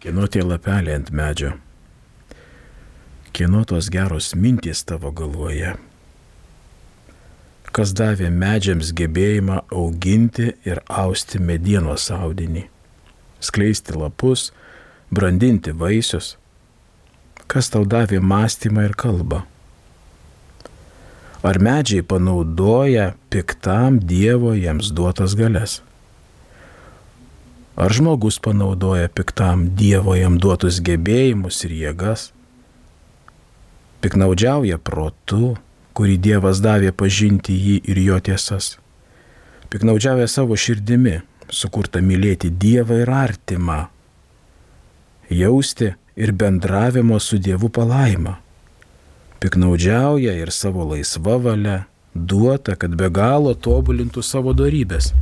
Kieno tie lapeliai ant medžio? Kieno tos geros mintys tavo galvoje? Kas davė medžiams gebėjimą auginti ir austi medienos audinį, skleisti lapus, brandinti vaisius? Kas tau davė mąstymą ir kalbą? Ar medžiai panaudoja piktam Dievo jiems duotas galės? Ar žmogus panaudoja piktam Dievo jam duotus gebėjimus ir jėgas? Piknaudžiauja protu, kurį Dievas davė pažinti jį ir jo tiesas. Piknaudžiauja savo širdimi, sukurta mylėti Dievą ir artimą, jausti ir bendravimo su Dievu palaimą. Piknaudžiauja ir savo laisvą valią, duota, kad be galo tobulintų savo darybės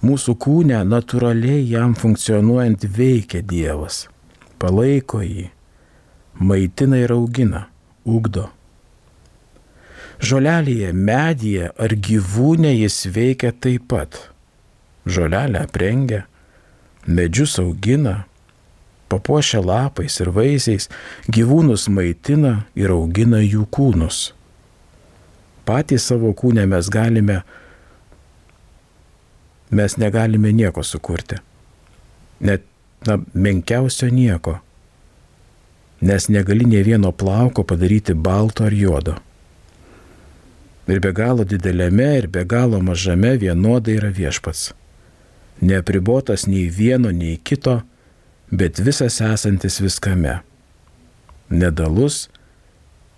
Mūsų kūne natūraliai jam funkcionuojant veikia Dievas, palaiko jį, maitina ir augina, ugdo. Žolelėje, medyje ar gyvūnė jis veikia taip pat. Žolelę aprengia, medžius augina, papuošia lapais ir vaisiais, gyvūnus maitina ir augina jų kūnus. Patys savo kūne mes galime mes negalime nieko sukurti. Net na, menkiausio nieko. Nes negali ne vieno plauko padaryti balto ar juodo. Ir be galo dideliame, ir be galo mažame vienodai yra viešpats. Neapribotas nei vieno, nei kito, bet visas esantis viskame. Nedalus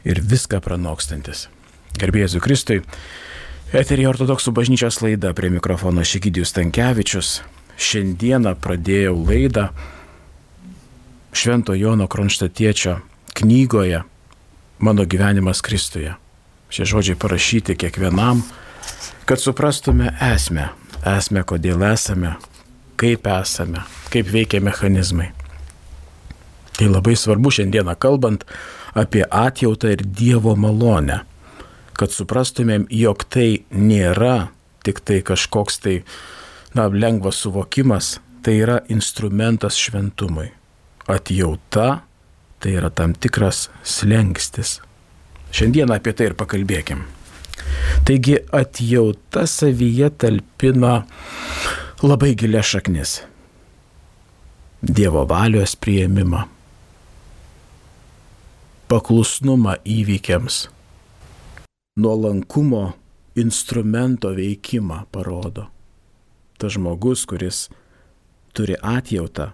ir viską pranokstantis. Gerbėjai Kristui, Eterija ortodoksų bažnyčios laida prie mikrofono Šekidijus Tankievičius. Šiandieną pradėjau laidą Švento Jono Kronštatiečio knygoje Mano gyvenimas Kristuje. Šie žodžiai parašyti kiekvienam, kad suprastume esmę, esmę, kodėl esame, kaip esame, kaip veikia mechanizmai. Tai labai svarbu šiandieną kalbant apie atjautą ir Dievo malonę kad suprastumėm, jog tai nėra tik tai kažkoks tai, na, lengvas suvokimas, tai yra instrumentas šventumui. Atjauta tai yra tam tikras slengstis. Šiandien apie tai ir pakalbėkim. Taigi atjauta savyje talpina labai gilę šaknis. Dievo valios prieimimą, paklusnumą įvykiams, nuolankumo instrumento veikimą parodo. Tas žmogus, kuris turi atjautą,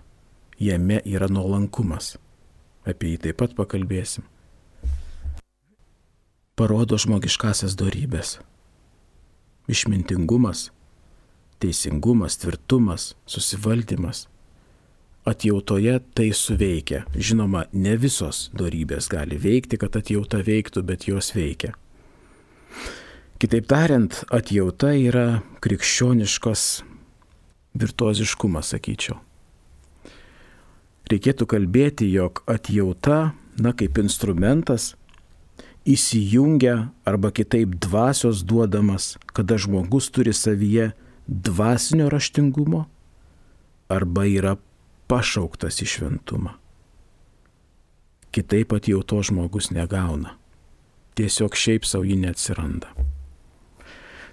jame yra nuolankumas. Apie jį taip pat pakalbėsim. Parodo žmogiškasias darybės. Išmintingumas, teisingumas, tvirtumas, susivaldymas. Atjautoje tai suveikia. Žinoma, ne visos darybės gali veikti, kad atjauta veiktų, bet jos veikia. Kitaip tariant, atjauta yra krikščioniškos virtuoziškumas, sakyčiau. Reikėtų kalbėti, jog atjauta, na kaip instrumentas, įsijungia arba kitaip dvasios duodamas, kada žmogus turi savyje dvasinio raštingumo arba yra pašauktas į šventumą. Kitaip atjauto žmogus negauna. Tiesiog šiaip savo ji neatsiranda.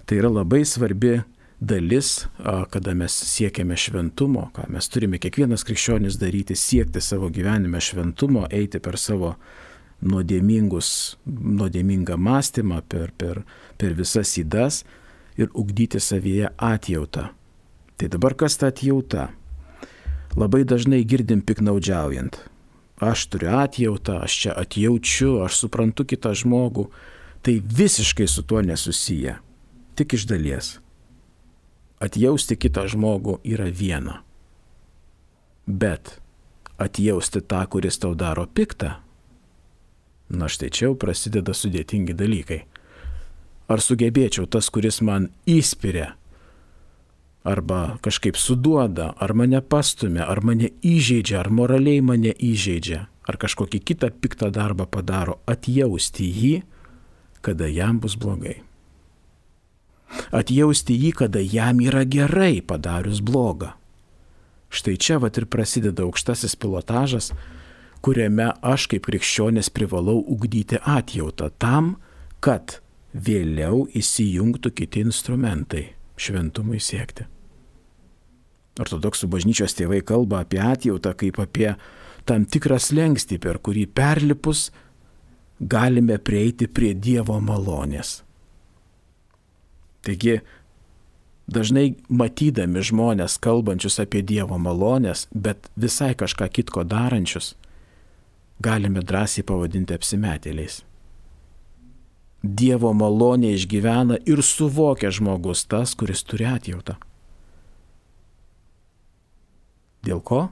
Tai yra labai svarbi dalis, kada mes siekiame šventumo, ką mes turime kiekvienas krikščionis daryti, siekti savo gyvenime šventumo, eiti per savo nuodėmingą mąstymą, per, per, per visas įdas ir ugdyti savyje atjautą. Tai dabar kas ta atjauta? Labai dažnai girdim piknaudžiaujant. Aš turiu atjautą, aš čia atjaučiu, aš suprantu kitą žmogų. Tai visiškai su tuo nesusiję tik iš dalies. Atjausti kitą žmogų yra viena. Bet atjausti tą, kuris tau daro piktą, na štai čia jau prasideda sudėtingi dalykai. Ar sugebėčiau tas, kuris man įspiria, arba kažkaip suduoda, ar mane pastumia, ar mane įžeidžia, ar moraliai mane įžeidžia, ar kažkokį kitą piktą darbą padaro, atjausti jį, kada jam bus blogai atjausti jį, kada jam yra gerai padarius blogą. Štai čia vat ir prasideda aukštasis pilotažas, kuriame aš kaip krikščionės privalau ugdyti atjautą tam, kad vėliau įsijungtų kiti instrumentai šventumui siekti. Ortodoksų bažnyčios tėvai kalba apie atjautą kaip apie tam tikrą slengstį, per kurį perlipus galime prieiti prie Dievo malonės. Taigi, dažnai matydami žmonės kalbančius apie Dievo malonės, bet visai kažką kitko darančius, galime drąsiai pavadinti apsimetėliais. Dievo malonė išgyvena ir suvokia žmogus tas, kuris turi atjautą. Dėl ko?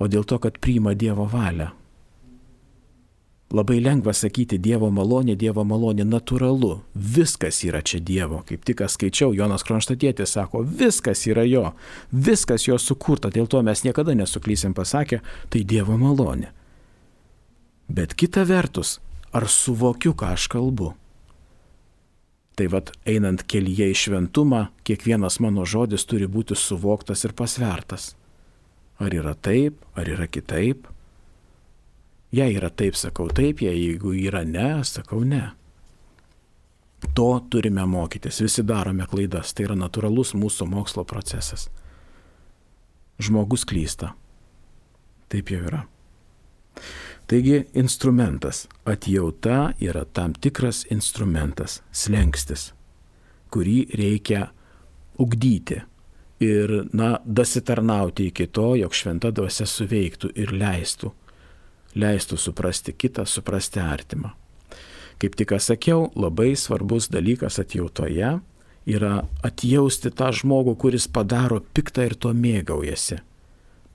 O dėl to, kad priima Dievo valią. Labai lengva sakyti Dievo malonė, Dievo malonė natūralu. Viskas yra čia Dievo. Kaip tik skaičiau, Jonas Kronštatėtis sako, viskas yra jo, viskas jo sukurta, dėl to mes niekada nesuklysim pasakė, tai Dievo malonė. Bet kita vertus, ar suvokiu, ką aš kalbu? Tai vad, einant kelyje į šventumą, kiekvienas mano žodis turi būti suvoktas ir pasvertas. Ar yra taip, ar yra kitaip? Jei yra taip, sakau taip, jei jeigu yra ne, sakau ne. To turime mokytis, visi darome klaidas, tai yra natūralus mūsų mokslo procesas. Žmogus klysta. Taip jau yra. Taigi instrumentas, atjauta yra tam tikras instrumentas, slengstis, kurį reikia ugdyti ir, na, dasitarnauti iki to, jog šventa dvasia suveiktų ir leistų, leistų suprasti kitą, suprasti artimą. Kaip tik sakiau, labai svarbus dalykas atjautoje yra atjausti tą žmogų, kuris padaro piktą ir to mėgaujasi.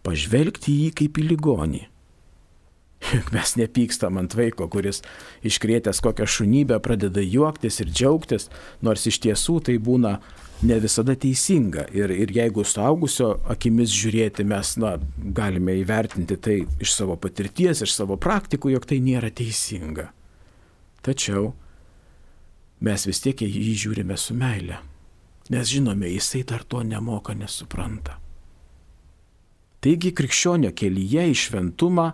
Pažvelgti jį kaip į ligonį Juk mes nepykstam ant vaiko, kuris iškrėtęs kokią šunybę pradeda juoktis ir džiaugtis, nors iš tiesų tai būna ne visada teisinga. Ir, ir jeigu suaugusio akimis žiūrėti, mes na, galime įvertinti tai iš savo patirties, iš savo praktikų, jog tai nėra teisinga. Tačiau mes vis tiek jį žiūrime su meile, nes žinome, jisai dar to nemoka, nesupranta. Taigi krikščionio kelyje į šventumą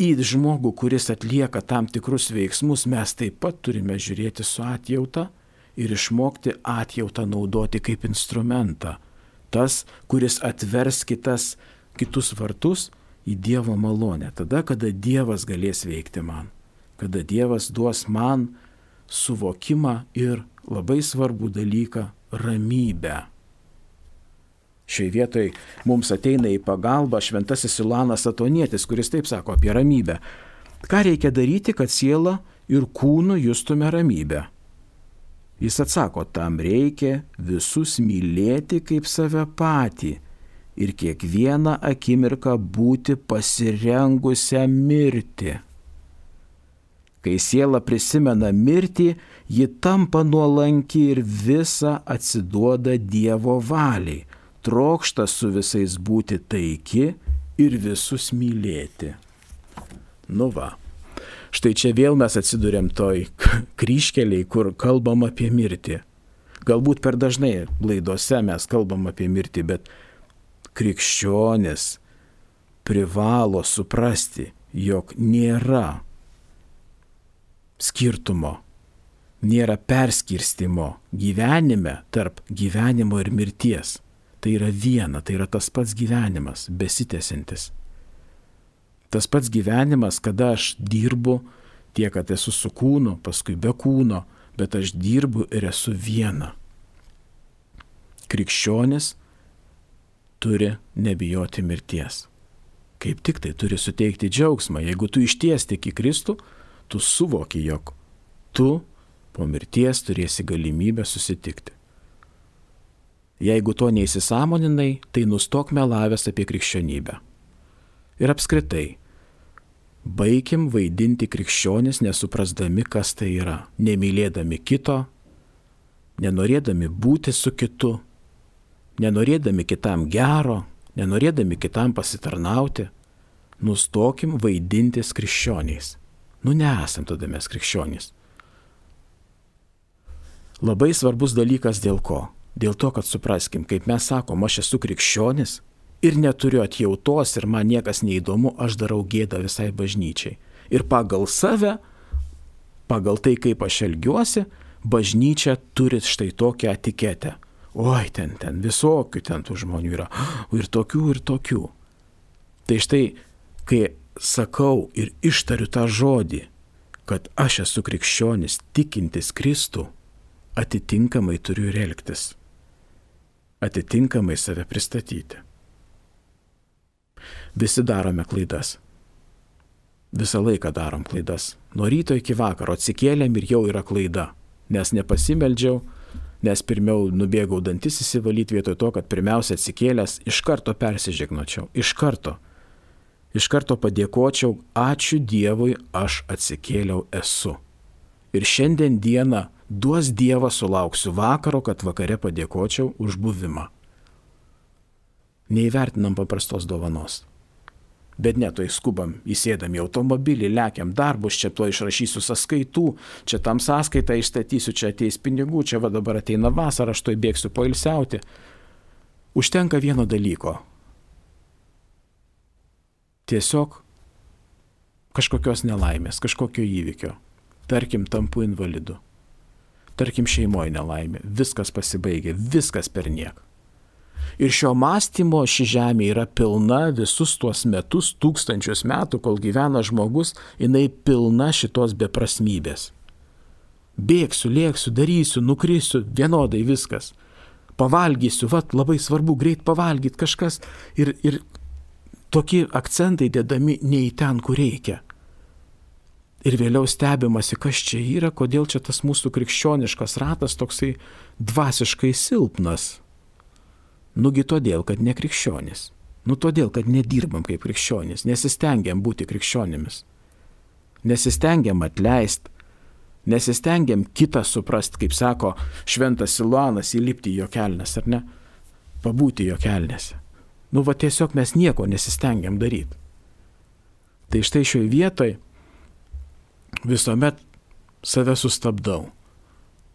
į žmogų, kuris atlieka tam tikrus veiksmus, mes taip pat turime žiūrėti su atjauta ir išmokti atjautą naudoti kaip instrumentą. Tas, kuris atvers kitas, kitus vartus į Dievo malonę. Tada, kada Dievas galės veikti man. Kada Dievas duos man suvokimą ir labai svarbų dalyką - ramybę. Šiai vietoj mums ateina į pagalbą šventasis Ilanas Atonietis, kuris taip sako apie ramybę. Ką reikia daryti, kad siela ir kūnu justume ramybę? Jis atsako, tam reikia visus mylėti kaip save patį ir kiekvieną akimirką būti pasirengusią mirti. Kai siela prisimena mirtį, ji tampa nuolanki ir visa atsiduoda Dievo valiai trokšta su visais būti taiki ir visus mylėti. Nu va. Štai čia vėl mes atsidurėm toj kryškeliai, kur kalbam apie mirtį. Galbūt per dažnai laidose mes kalbam apie mirtį, bet krikščionis privalo suprasti, jog nėra skirtumo, nėra perskirstimo gyvenime tarp gyvenimo ir mirties tai yra viena, tai yra tas pats gyvenimas, besitėsintis. Tas pats gyvenimas, kada aš dirbu tiek, kad esu su kūnu, paskui be kūno, bet aš dirbu ir esu viena. Krikščionis turi nebijoti mirties. Kaip tik tai turi suteikti džiaugsmą. Jeigu tu išties tik į Kristų, tu suvoki, jog tu po mirties turėsi galimybę susitikti. Jeigu to neįsisamoninai, tai nustok melavęs apie krikščionybę. Ir apskritai, baigim vaidinti krikščionis nesuprasdami, kas tai yra, nemylėdami kito, nenorėdami būti su kitu, nenorėdami kitam gero, nenorėdami kitam pasitarnauti, nustokim vaidintis krikščioniais. Nu nesam tada mes krikščionys. Labai svarbus dalykas dėl ko? Dėl to, kad supraskim, kaip mes sakom, aš esu krikščionis, ir neturiu atjautos ir man niekas neįdomu, aš darau gėdą visai bažnyčiai. Ir pagal save, pagal tai, kaip aš elgiuosi, bažnyčia turi štai tokią etiketę. Oi, ten, ten visokių ten tų žmonių yra. Ir tokių, ir tokių. Tai štai, kai sakau ir ištariu tą žodį, kad aš esu krikščionis tikintis Kristų, atitinkamai turiu ir elgtis. Atitinkamai save pristatyti. Visi darome klaidas. Visą laiką darom klaidas. Nuo ryto iki vakaro atsikėlėm ir jau yra klaida. Nes nepasimeldžiau, nes pirmiau nubėgau dantis įsivalyti vietoj to, kad pirmiausia atsikėlęs iš karto persižegnočiau. Iš karto. Iš karto padėkočiau, ačiū Dievui, aš atsikėliau esu. Ir šiandien dieną duos Dievas sulauksiu vakaro, kad vakare padėkočiau už buvimą. Neįvertinam paprastos dovanos. Bet ne, tai skubam, įsėdam į automobilį, lekiam darbus, čia to išrašysiu sąskaitų, čia tam sąskaitą išstatysiu, čia ateis pinigų, čia va dabar ateina vasara, aš to įbėgsiu poilsiauti. Užtenka vieno dalyko. Tiesiog kažkokios nelaimės, kažkokio įvykio. Tarkim, tampu invalidu. Tarkim, šeimoje nelaimė. Viskas pasibaigė, viskas per nieką. Ir šio mąstymo ši žemė yra pilna visus tuos metus, tūkstančius metų, kol gyvena žmogus, jinai pilna šitos beprasmybės. Bėgsiu, lėksiu, darysiu, nukrisiu, vienodai viskas. Pavalgysiu, vat labai svarbu greit pavalgyti kažkas ir, ir tokie akcentai dedami ne į ten, kur reikia. Ir vėliau stebimasi, kas čia yra, kodėl čia tas mūsų krikščioniškas ratas toksai dvasiškai silpnas. Nugi todėl, kad nekrikščionis. Nu todėl, kad nedirbam kaip krikščionis, nesistengiam būti krikščionimis. Nesistengiam atleisti, nesistengiam kitą suprast, kaip sako šventas Siluanas, įlipti į jo kelnes, ar ne? Pabūti jo kelnėse. Nu va tiesiog mes nieko nesistengiam daryti. Tai štai šioje vietoje visuomet save sustabdau.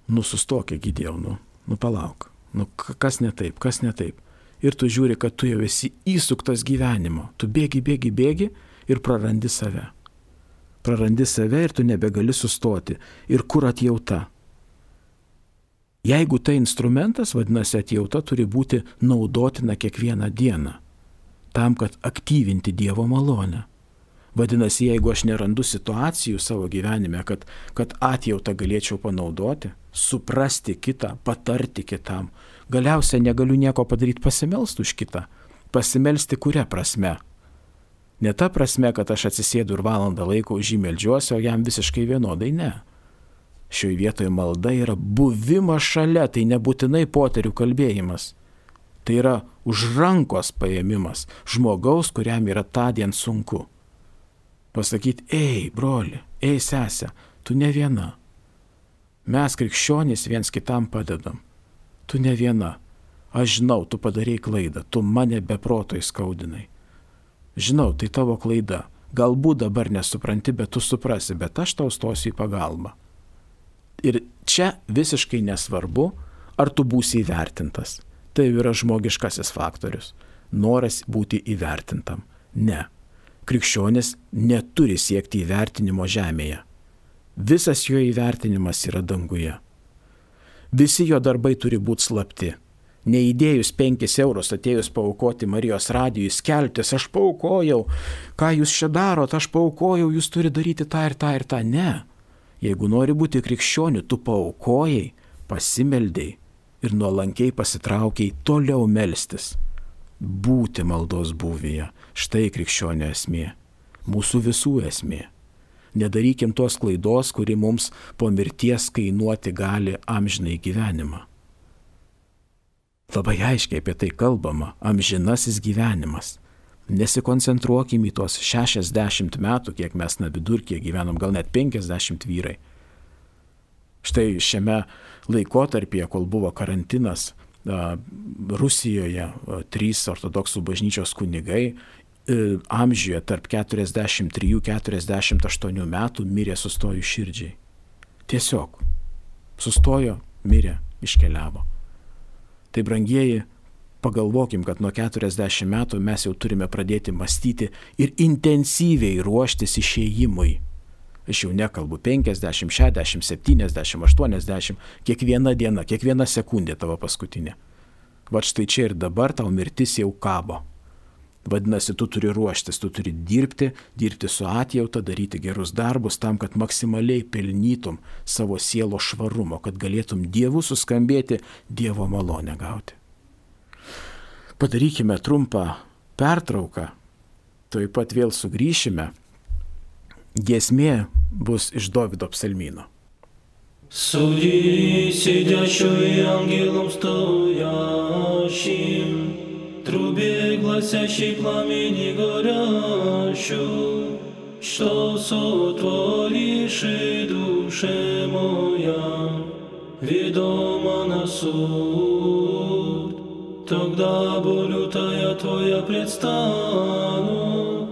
Nu sustokė gydėjau, nu, nu palauk. Nu, kas ne taip, kas ne taip. Ir tu žiūri, kad tu jau esi įsuktas gyvenimo. Tu bėgi, bėgi, bėgi ir prarandi save. Prarandi save ir tu nebegali sustoti. Ir kur atjauta? Jeigu tai instrumentas, vadinasi, atjauta turi būti naudotina kiekvieną dieną. Tam, kad aktyvinti Dievo malonę. Vadinasi, jeigu aš nerandu situacijų savo gyvenime, kad, kad atjautą galėčiau panaudoti, suprasti kitą, patarti kitam, galiausiai negaliu nieko padaryti pasimelsti už kitą. Pasimelsti kuria prasme? Ne ta prasme, kad aš atsisėdu ir valandą laiko už jį melžiuosi, o jam visiškai vienodai ne. Šioje vietoje malda yra buvimas šalia, tai nebūtinai poterių kalbėjimas. Tai yra už rankos paėmimas žmogaus, kuriam yra tą dieną sunku pasakyti, ei, broli, ei, sesė, tu ne viena. Mes krikščionys viens kitam padedam. Tu ne viena. Aš žinau, tu padarėjai klaidą, tu mane beproto įskaudinai. Žinau, tai tavo klaida. Galbūt dabar nesupranti, bet tu suprasi, bet aš tau stosiu į pagalbą. Ir čia visiškai nesvarbu, ar tu būsi įvertintas. Tai yra žmogiškasis faktorius. Noras būti įvertintam. Ne krikščionis neturi siekti įvertinimo žemėje. Visas jo įvertinimas yra danguje. Visi jo darbai turi būti slapti. Neįdėjus penkis eurus atėjus paukoti Marijos radijui, skeltis, aš paukojau, ką jūs čia darot, aš paukojau, jūs turi daryti tą ir tą ir tą. Ne. Jeigu nori būti krikščioniu, tu paukojai, pasimeldėjai ir nuolankiai pasitraukiai toliau melstis. Būti maldos būvyje. Štai krikščionio esmė. Mūsų visų esmė. Nedarykim tos klaidos, kuri mums po mirties kainuoti gali amžinai gyvenimą. Labai aiškiai apie tai kalbama - amžinasis gyvenimas. Nesikoncentruokim į tuos 60 metų, kiek mes na vidurkį gyvenom, gal net 50 vyrai. Štai šiame laikotarpyje, kol buvo karantinas, Rusijoje trys ortodoksų bažnyčios kunigai amžiuje tarp 43-48 metų mirė sustojo širdžiai. Tiesiog sustojo, mirė, iškeliavo. Tai brangieji, Pagalvokim, kad nuo 40 metų mes jau turime pradėti mąstyti ir intensyviai ruoštis išėjimui. Aš jau nekalbu 50, 60, 70, 80, kiekviena diena, kiekviena sekundė tavo paskutinė. Va štai čia ir dabar tau mirtis jau kabo. Vadinasi, tu turi ruoštis, tu turi dirbti, dirbti su atjauta, daryti gerus darbus tam, kad maksimaliai pelnytum savo sielo švarumo, kad galėtum Dievų suskambėti, Dievo malonę gauti. Padarykime trumpą pertrauką, tuoj pat vėl sugrįšime. Giesmė bus iš Davido psalmino. Суди сидящую ангелом стоящим, трубе гласящей пламени горящую, что сотворишь и душе моя, ведомо на суд. Тогда болю тая твоя предстанут,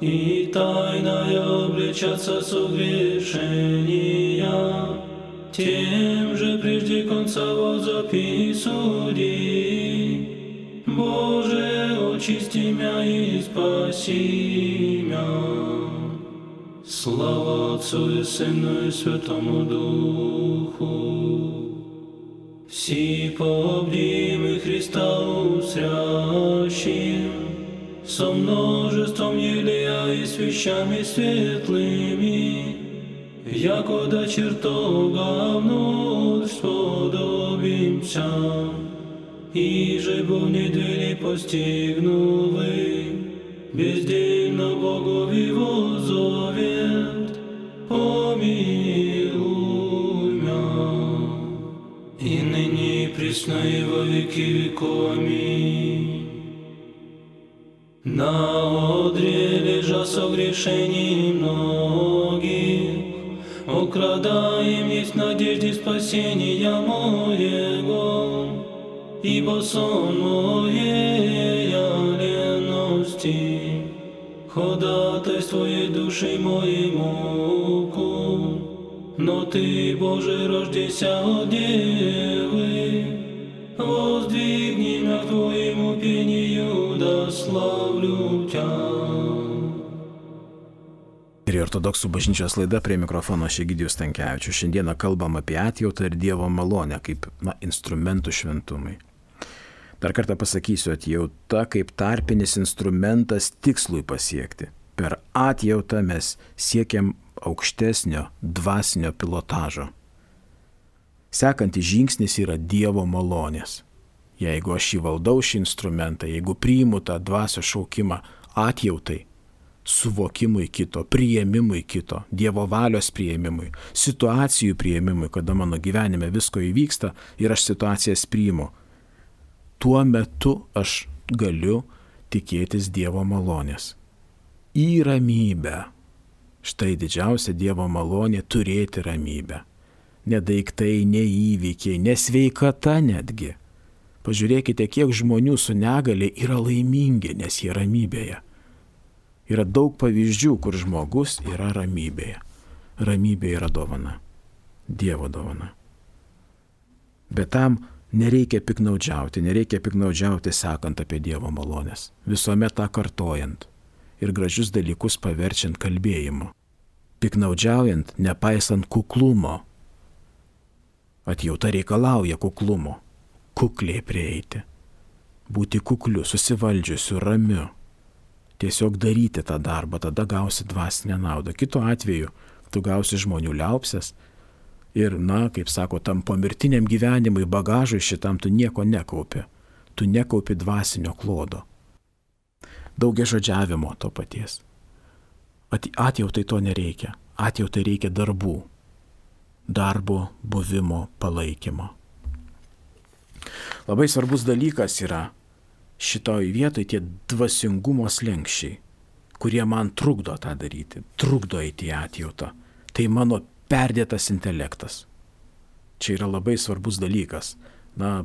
и тайная обличаться согрешения, тем же прежде конца возописуди. Очисти меня и спаси меня. Слава Отцу и Сыну и Святому Духу. Си побдимы Христа усрящим, со множеством елея и свещами светлыми, якода чертога вновь сподобимся. И же бо недели постигнули, бездельно Богови возовет, помилуй мя. И ныне пресно и во веки веков. Аминь. На одре лежа согрешений многих, Украдаем есть надежде спасения моего, Ибо сон моей лености, Ходатайствует души моей муку, Но Ты, Боже, рождеся от Девы, Воздвигни меня к Твоему пению, да славлю Тебя. Ir ortodoksų bažnyčios laida prie mikrofono Šegidijus Tankievičius. Šiandieną kalbam apie atjautą ir Dievo malonę kaip na, instrumentų šventumai. Dar kartą pasakysiu, atjauta kaip tarpinis instrumentas tikslui pasiekti. Per atjautą mes siekiam aukštesnio dvasinio pilotažo. Sekantis žingsnis yra Dievo malonės. Jeigu aš įvaldau šį instrumentą, jeigu priimu tą dvasio šaukimą atjautai, suvokimui kito, prieimimui kito, Dievo valios prieimimui, situacijų prieimimui, kada mano gyvenime visko įvyksta ir aš situacijas priimu, tuo metu aš galiu tikėtis Dievo malonės. Į ramybę. Štai didžiausia Dievo malonė turėti ramybę. Ne daiktai, ne įvykiai, ne sveikata netgi. Pažiūrėkite, kiek žmonių su negale yra laimingi, nes jie ramybėje. Yra daug pavyzdžių, kur žmogus yra ramybėje. Ramybė yra dovana. Dievo dovana. Bet tam nereikia piknaudžiauti, nereikia piknaudžiauti sakant apie Dievo malonės. Visuomet tą kartojant ir gražius dalykus paverčiant kalbėjimu. Piknaudžiaujant, nepaisant kuklumo. Atjauta reikalauja kuklumo. Kukliai prieiti. Būti kukliu, susivaldžiusiu, ramiu. Tiesiog daryti tą darbą, tada gausi dvasinę naudą. Kitu atveju tu gausi žmonių liaupsės ir, na, kaip sako, tam pomirtiniam gyvenimui, bagažui šitam tu nieko nekaupi. Tu nekaupi dvasinio klodo. Daugia žodžiavimo to paties. Atjautai to nereikia. Atjautai reikia darbų. Darbo, buvimo, palaikymo. Labai svarbus dalykas yra šitoj vietoj tie dvasingumo slengščiai, kurie man trukdo tą daryti, trukdo eiti į atjautą. Tai mano perdėtas intelektas. Čia yra labai svarbus dalykas. Na,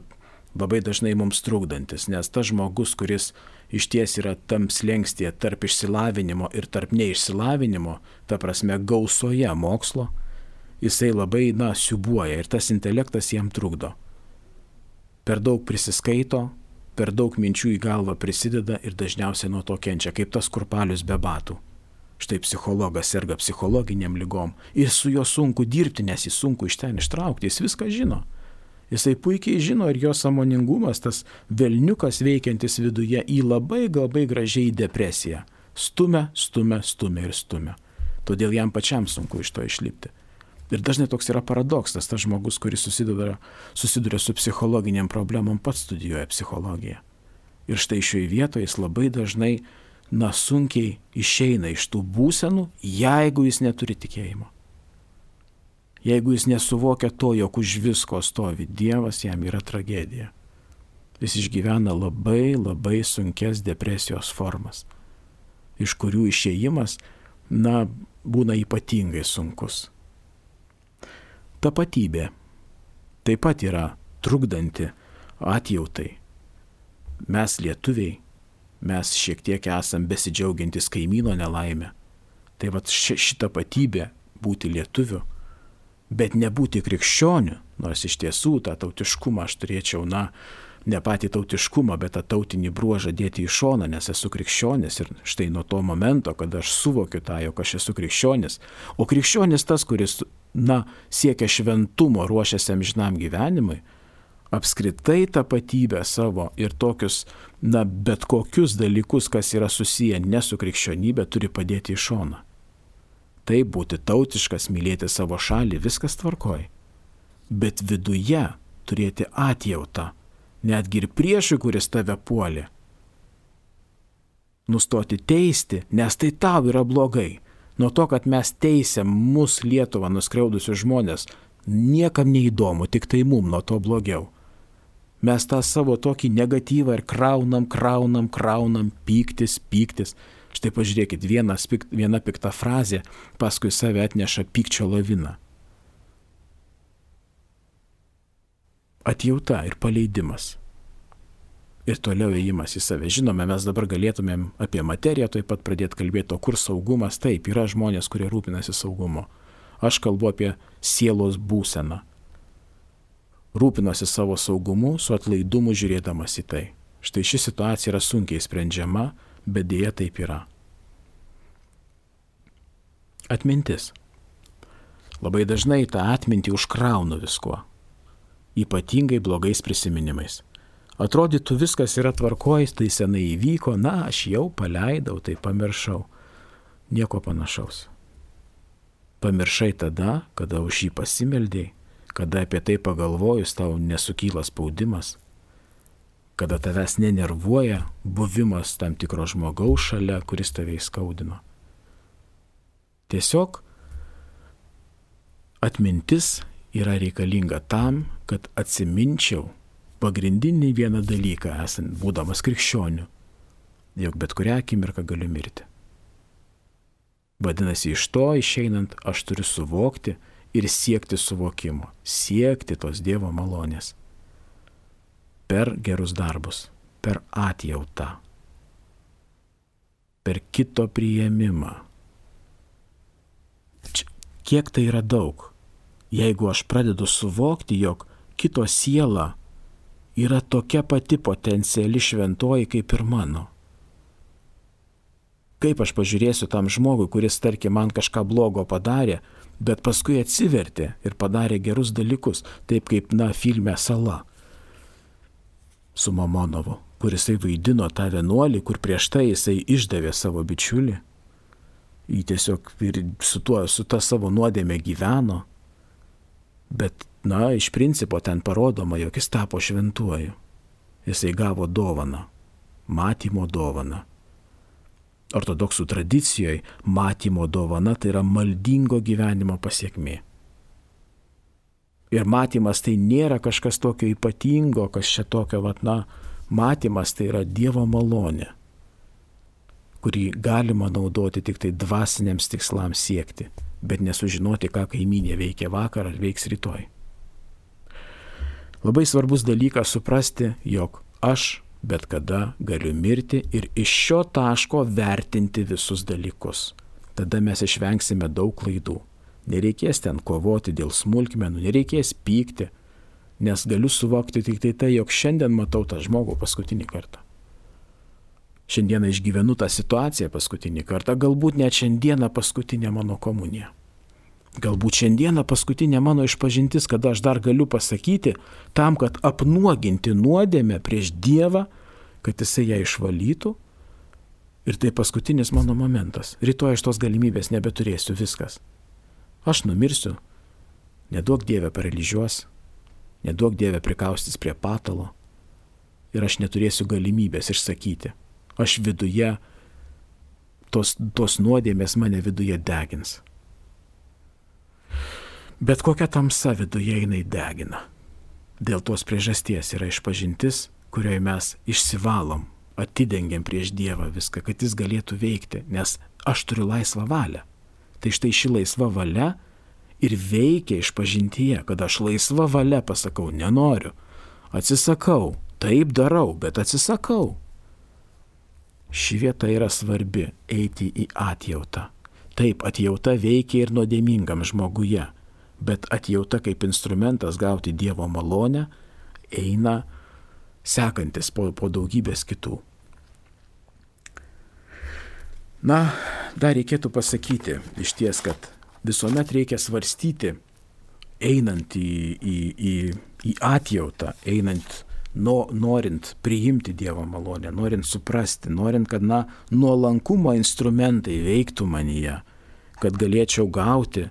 labai dažnai mums trukdantis, nes tas žmogus, kuris iš ties yra tam slengstėje tarp išsilavinimo ir tarp neišsilavinimo, ta prasme gausoje mokslo, jisai labai, na, siubuoja ir tas intelektas jam trukdo. Per daug prisiskaito, per daug minčių į galvą prisideda ir dažniausiai nuo to kenčia, kaip tas kurpalius be batų. Štai psichologas serga psichologiniam lygom ir su juo sunku dirbti, nes jį sunku iš ten ištraukti, jis viską žino. Jisai puikiai žino ir jo samoningumas, tas velniukas veikiantis viduje į labai labai gražiai depresiją. Stumia, stumia, stumia ir stumia. Todėl jam pačiam sunku iš to išlipti. Ir dažnai toks yra paradoksas, tas žmogus, kuris susiduria, susiduria su psichologiniam problemom, pats studijuoja psichologiją. Ir štai šioje vietoje jis labai dažnai, na, sunkiai išeina iš tų būsenų, jeigu jis neturi tikėjimo. Jeigu jis nesuvokia to, jog už visko stovi Dievas, jam yra tragedija. Jis išgyvena labai labai sunkes depresijos formas, iš kurių išėjimas, na, būna ypatingai sunkus. Tapatybė taip pat yra trukdanti atjautai. Mes lietuviai, mes šiek tiek esam besidžiaugiantis kaimyno nelaimę. Tai va šitą patybę būti lietuviu bet nebūti krikščioniu, nors iš tiesų tą tautiškumą aš turėčiau, na, ne patį tautiškumą, bet tą tautinį bruožą dėti į šoną, nes esu krikščionis ir štai nuo to momento, kada aš suvokiu tą, jog aš esu krikščionis, o krikščionis tas, kuris, na, siekia šventumo, ruošiasi amžinam gyvenimui, apskritai tapatybę savo ir tokius, na, bet kokius dalykus, kas yra susiję ne su krikščionybė, turi padėti į šoną. Taip būti tautiškas, mylėti savo šalį, viskas tvarkoj. Bet viduje turėti atjautą, netgi ir priešui, kuris tave puolė. Nustoti teisti, nes tai tau yra blogai. Nuo to, kad mes teisėm mus Lietuvą nuskriaudusius žmonės, niekam neįdomu, tik tai mum nuo to blogiau. Mes tą savo tokį negatyvą ir kraunam, kraunam, kraunam, pyktis, pyktis. Štai pažiūrėkit, vienas, viena pikta frazė paskui save atneša pykčio laviną. Atjauta ir paleidimas. Ir toliau ėjimas į save. Žinome, mes dabar galėtumėm apie materiją taip pat pradėti kalbėti, o kur saugumas. Taip, yra žmonės, kurie rūpinasi saugumu. Aš kalbu apie sielos būseną. Rūpinosi savo saugumu, su atlaidumu žiūrėdamas į tai. Štai ši situacija yra sunkiai sprendžiama, bet dėja taip yra. Atmintis. Labai dažnai tą atmintį užkraunu viskuo, ypatingai blogais prisiminimais. Atrodytų viskas yra tvarkojus, tai senai įvyko, na, aš jau paleidau, tai pamiršau. Nieko panašaus. Pamiršai tada, kada už jį pasimeldėjai, kada apie tai pagalvojus tau nesukyla spaudimas, kada tavęs nenervuoja buvimas tam tikro žmogaus šalia, kuris tave įskaudino. Tiesiog atmintis yra reikalinga tam, kad atsiminčiau pagrindinį vieną dalyką, esant būdamas krikščioniu, jog bet kurią akimirką galiu mirti. Vadinasi, iš to išeinant aš turiu suvokti ir siekti suvokimo, siekti tos Dievo malonės per gerus darbus, per atjautą, per kito priėmimą. Kiek tai yra daug, jeigu aš pradedu suvokti, jog kito siela yra tokia pati potenciali šventoji kaip ir mano. Kaip aš pažiūrėsiu tam žmogui, kuris, tarkim, man kažką blogo padarė, bet paskui atsivertė ir padarė gerus dalykus, taip kaip, na, filme Sala su Mamonovu, kuris vaidino tą vienuolį, kur prieš tai jisai išdavė savo bičiulį. Jį tiesiog ir su, tuo, su ta savo nuodėmė gyveno. Bet, na, iš principo ten parodoma, jog jis tapo šventuoju. Jisai gavo dovaną, matymo dovaną. Ortodoksų tradicijoje matymo dovana tai yra maldingo gyvenimo pasiekmė. Ir matymas tai nėra kažkas tokio ypatingo, kas čia tokio, vat, na, matymas tai yra Dievo malonė, kurį galima naudoti tik tai dvasiniams tikslams siekti, bet nesužinoti, ką kaiminė veikia vakar ar veiks rytoj. Labai svarbus dalykas suprasti, jog aš bet kada galiu mirti ir iš šio taško vertinti visus dalykus. Tada mes išvengsime daug klaidų. Nereikės ten kovoti dėl smulkmenų, nereikės pykti, nes galiu suvokti tik tai tai, jog šiandien matau tą žmogų paskutinį kartą. Šiandieną išgyvenu tą situaciją paskutinį kartą, galbūt net šiandieną paskutinė mano komunija. Galbūt šiandieną paskutinė mano išpažintis, kada aš dar galiu pasakyti, tam, kad apnuoginti nuodėmę prieš Dievą, kad jisai ją išvalytų. Ir tai paskutinis mano momentas. Rytoj aš tos galimybės nebeturėsiu viskas. Aš numirsiu, neduok Dievę paralyžiuos, neduok Dievę prikaustis prie patalo ir aš neturėsiu galimybės išsakyti aš viduje, tos, tos nuodėmės mane viduje degins. Bet kokia tamsa viduje jinai degina. Dėl tos priežasties yra išpažintis, kurioje mes išsivalom, atidengiam prieš Dievą viską, kad jis galėtų veikti, nes aš turiu laisvą valią. Tai štai ši laisva valia ir veikia išpažintyje, kad aš laisva valia pasakau, nenoriu, atsisakau, taip darau, bet atsisakau. Ši vieta yra svarbi - eiti į atjautą. Taip, atjauta veikia ir nuodėmingam žmoguje, bet atjauta kaip instrumentas gauti Dievo malonę eina sekantis po, po daugybės kitų. Na, dar reikėtų pasakyti iš ties, kad visuomet reikia svarstyti, einant į, į, į, į atjautą, einant no, norint priimti Dievo malonę, norint suprasti, norint, kad, na, nuolankumo instrumentai veiktų manyje, kad galėčiau gauti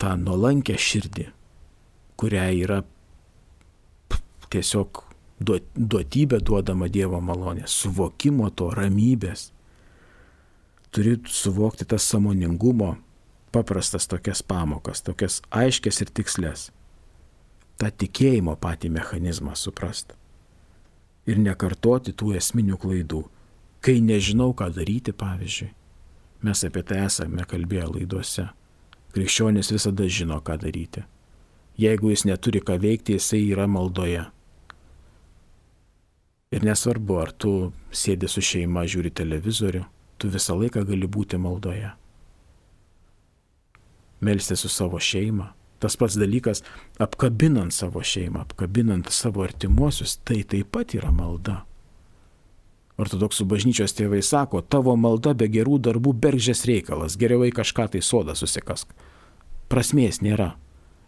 tą nuolankę širdį, kurią yra tiesiog duotybė duodama Dievo malonė, suvokimo to ramybės. Turi suvokti tas samoningumo, paprastas tokias pamokas, tokias aiškės ir tikslės tą tikėjimo patį mechanizmą suprast. Ir nekartoti tų esminių klaidų. Kai nežinau, ką daryti, pavyzdžiui, mes apie tai esame kalbėję laiduose. Krikščionis visada žino, ką daryti. Jeigu jis neturi ką veikti, jisai yra maldoje. Ir nesvarbu, ar tu sėdi su šeima, žiūri televizorių, tu visą laiką gali būti maldoje. Melsti su savo šeima, Tas pats dalykas, apkabinant savo šeimą, apkabinant savo artimuosius, tai taip pat yra malda. Ortodoksų bažnyčios tėvai sako, tavo malda be gerų darbų bergžės reikalas, geriau į kažką tai sodą susikask. Prasmės nėra.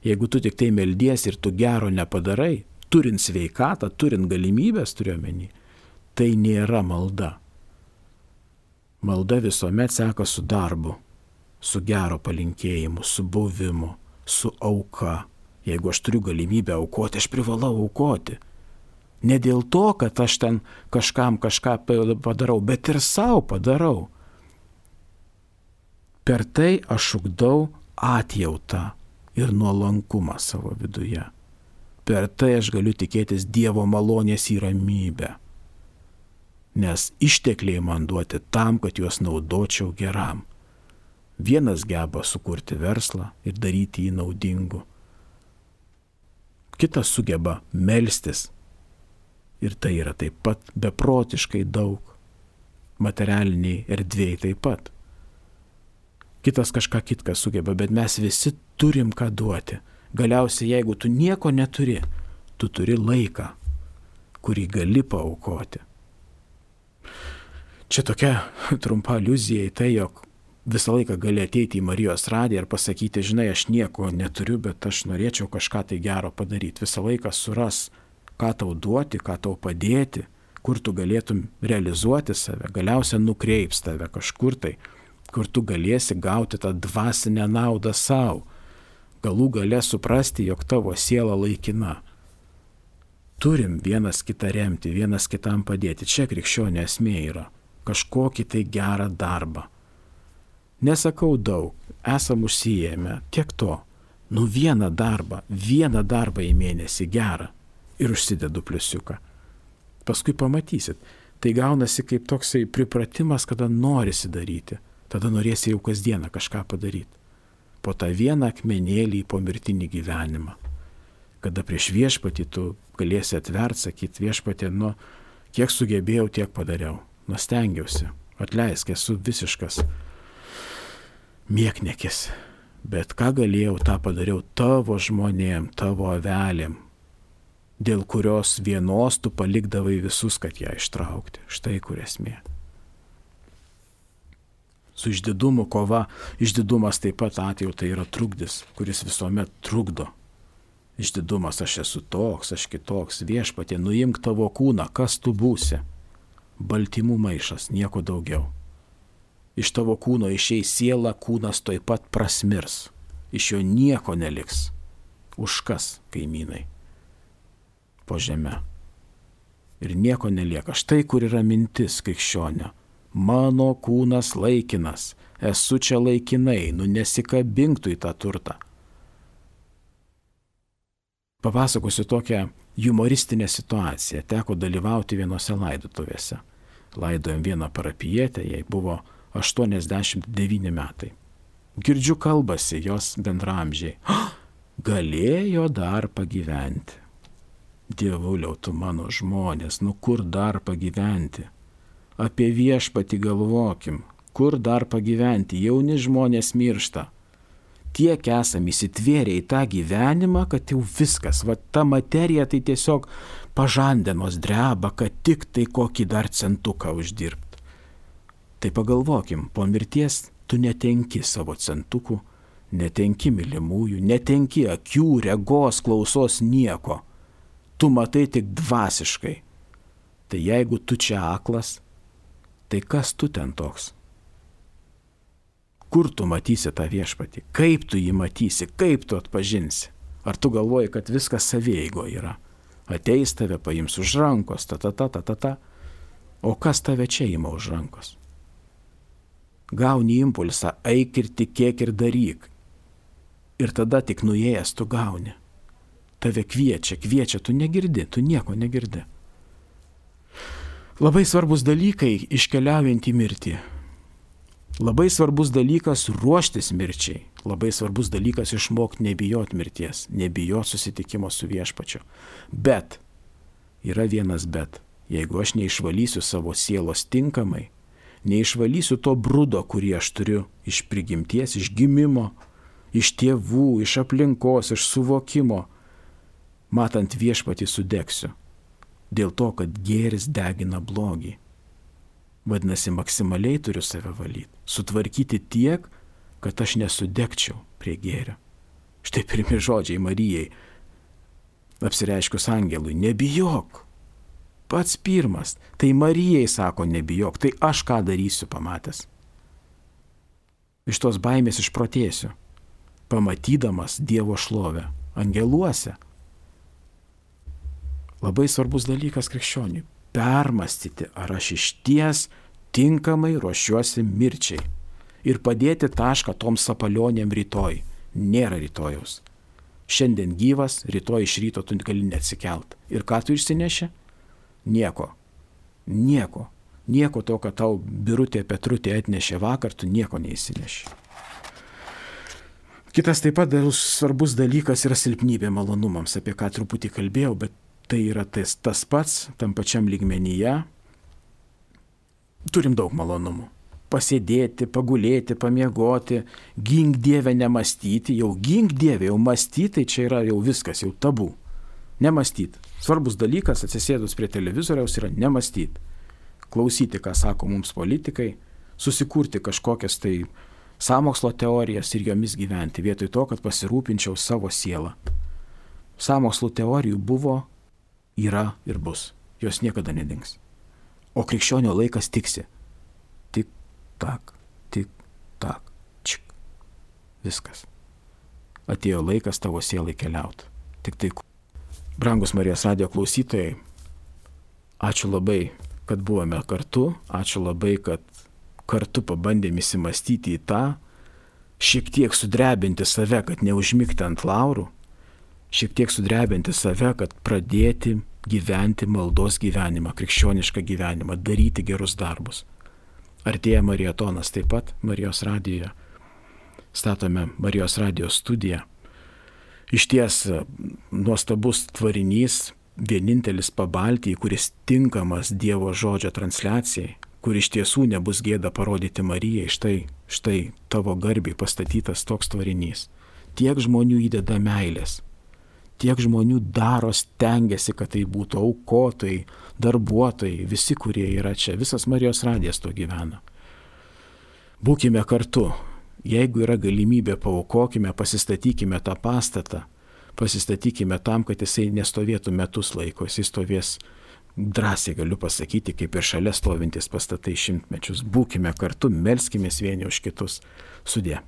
Jeigu tu tik tai meldies ir tu gero nepadarai, turint sveikatą, turint galimybės turiuomenį, tai nėra malda. Malda visuomet seka su darbu, su gero palinkėjimu, su buvimu su auka. Jeigu aš turiu galimybę aukoti, aš privalau aukoti. Ne dėl to, kad aš ten kažkam kažką padarau, bet ir savo padarau. Per tai aš ugdau atjautą ir nuolankumą savo viduje. Per tai aš galiu tikėtis Dievo malonės į ramybę. Nes ištekliai man duoti tam, kad juos naudočiau geram. Vienas geba sukurti verslą ir daryti jį naudingu. Kitas sugeba melstis. Ir tai yra taip pat beprotiškai daug. Materialiniai erdvėjai taip pat. Kitas kažką kitką sugeba, bet mes visi turim ką duoti. Galiausiai, jeigu tu nieko neturi, tu turi laiką, kurį gali paukoti. Čia tokia trumpa iliuzija į tai, jog visą laiką gali ateiti į Marijos radiją ir pasakyti, žinai, aš nieko neturiu, bet aš norėčiau kažką tai gero padaryti. Visą laiką suras, ką tau duoti, ką tau padėti, kur tu galėtum realizuoti save, galiausiai nukreips tave kažkur tai, kur tu galėsi gauti tą dvasinę naudą savo. Galų gale suprasti, jog tavo siela laikina. Turim vienas kitą remti, vienas kitam padėti. Čia krikščionė esmė yra. Kažkokį tai gerą darbą Nesakau daug, esam užsijėmę tiek to. Nu vieną darbą, vieną darbą į mėnesį gerą ir užsidedu pliusiuką. Paskui pamatysit, tai gaunasi kaip toksai pripratimas, kada norisi daryti. Tada norėsi jau kasdieną kažką padaryti. Po tą vieną akmenėlį po mirtinį gyvenimą. Kada prieš viešpatį tu galėsi atvert, sakyti viešpatį, nu, kiek sugebėjau, tiek padariau. Nustengiausi. Atleisk, esu visiškas Mieknekis. Bet ką galėjau, tą padariau tavo žmonėm, tavo avelėm, dėl kurios vienos tu palikdavai visus, kad ją ištraukti. Štai kur esmė. Su išdidumu kova, išdidumas taip pat atveju tai yra trukdis, kuris visuomet trukdo. Išdidumas aš esu toks, aš kitoks, viešpatė, nuimk tavo kūną, kas tu būsi. Baltymų maišas, nieko daugiau. Iš tavo kūno išeis siela, kūnas toj pat prasmirs. Iš jo nieko neliks. Už kas, kaimynai? Po žemę. Ir nieko nelieka. Štai kur yra mintis krikščionio mano kūnas laikinas, esu čia laikinai, nu nesikabink tu į tą turtą. Papasakosiu tokią humoristinę situaciją. Teko dalyvauti vienose laidotuvėse. Laidojom vieną parapijietę, jai buvo 89 metai. Girdžiu kalbasi jos bendramžiai. Galėjo dar pagyventi. Dievuliau, tu mano žmonės, nu kur dar pagyventi? apie viešpati galvokim, kur dar pagyventi, jauni žmonės miršta. Tiek esam įsitvėrę į tą gyvenimą, kad jau viskas, va ta materija tai tiesiog pažandenos dreba, kad tik tai kokį dar centuką uždirbt. Tai pagalvokim, po mirties tu netenki savo centukų, netenki mylimųjų, netenki akių, regos, klausos nieko. Tu matai tik dvasiškai. Tai jeigu tu čia aklas, tai kas tu ten toks? Kur tu matysi tą viešpatį? Kaip tu jį matysi? Kaip tu atpažinsi? Ar tu galvoji, kad viskas saveigo yra? Ateis tave, paims už rankos, ta ta ta ta ta ta. O kas tave čia įma už rankos? Gauni impulsą, eik ir tikėk ir daryk. Ir tada tik nuėjęs tu gauni. Tave kviečia, kviečia, tu negirdi, tu nieko negirdi. Labai svarbus dalykai iškeliaujant į mirtį. Labai svarbus dalykas ruoštis mirčiai. Labai svarbus dalykas išmokti nebijot mirties, nebijot susitikimo su viešpačiu. Bet yra vienas bet. Jeigu aš neišvalysiu savo sielos tinkamai, neišvalysiu to brudo, kurį aš turiu iš prigimties, iš gimimo, iš tėvų, iš aplinkos, iš suvokimo, matant viešpatį sudegsiu dėl to, kad gėris degina blogį. Vadinasi, maksimaliai turiu save valyti, sutvarkyti tiek, kad aš nesudegčiau prie gėrio. Štai pirmi žodžiai Marijai, apsireiškus angelui, nebijok. Pats pirmas, tai Marijai sako nebijok, tai aš ką darysiu pamatęs. Iš tos baimės išprotėsiu, pamatydamas Dievo šlovę angeluose labai svarbus dalykas krikščioniui - permastyti, ar aš iš ties tinkamai ruošiuosi mirčiai ir padėti tašką tom sapalionėm rytoj. Nėra rytojaus. Šiandien gyvas, rytoj iš ryto tu gali neatsikelt. Ir ką tu išsineši? Nieko. Nieko. Nieko to, kad tau birutė Petrutė atnešė vakar, tu nieko neįsineši. Kitas taip pat svarbus dalykas yra silpnybė malonumams, apie ką truputį kalbėjau, bet tai yra tas, tas pats, tam pačiam lygmenyje. Turim daug malonumų. Pasėdėti, pagulėti, pamiegoti, gink Dievę nemastyti, jau gink Dievę, jau mąstyti, tai čia yra jau viskas, jau tabu. Nemastyti. Svarbus dalykas atsisėdus prie televizoriaus yra nemastyti. Klausyti, ką sako mums politikai, susikurti kažkokias tai samokslo teorijas ir jomis gyventi, vietoj to, kad pasirūpinčiau savo sielą. Samokslo teorijų buvo yra ir bus. Jos niekada nedings. O krikščionio laikas tiksi. Tik tak, tik tak, čik. Viskas. Atėjo laikas tavo sielai keliauti. Tik tai. Brangus Marijos radio klausytojai, ačiū labai, kad buvome kartu, ačiū labai, kad kartu pabandėm įsimastyti į tą, šiek tiek sudrebinti save, kad neužmygti ant laurų, šiek tiek sudrebinti save, kad pradėti gyventi maldos gyvenimą, krikščionišką gyvenimą, daryti gerus darbus. Artėja Marijatonas taip pat Marijos radijoje. Statome Marijos radijos studiją. Iš ties nuostabus tvarinys, vienintelis pabaltijai, kuris tinkamas Dievo žodžio transliacijai, kur iš tiesų nebus gėda parodyti Marijai, štai, štai tavo garbiai pastatytas toks tvarinys. Tiek žmonių įdeda meilės, tiek žmonių daro, stengiasi, kad tai būtų aukotojai, darbuotojai, visi, kurie yra čia, visas Marijos radijas to gyvena. Būkime kartu, jeigu yra galimybė, paukokime, pasistatykime tą pastatą, pasistatykime tam, kad jisai nestovėtų metus laiko, jisai stovės drąsiai galiu pasakyti, kaip ir šalia stovintis pastatai šimtmečius. Būkime kartu, melskime vieni už kitus. Sudė.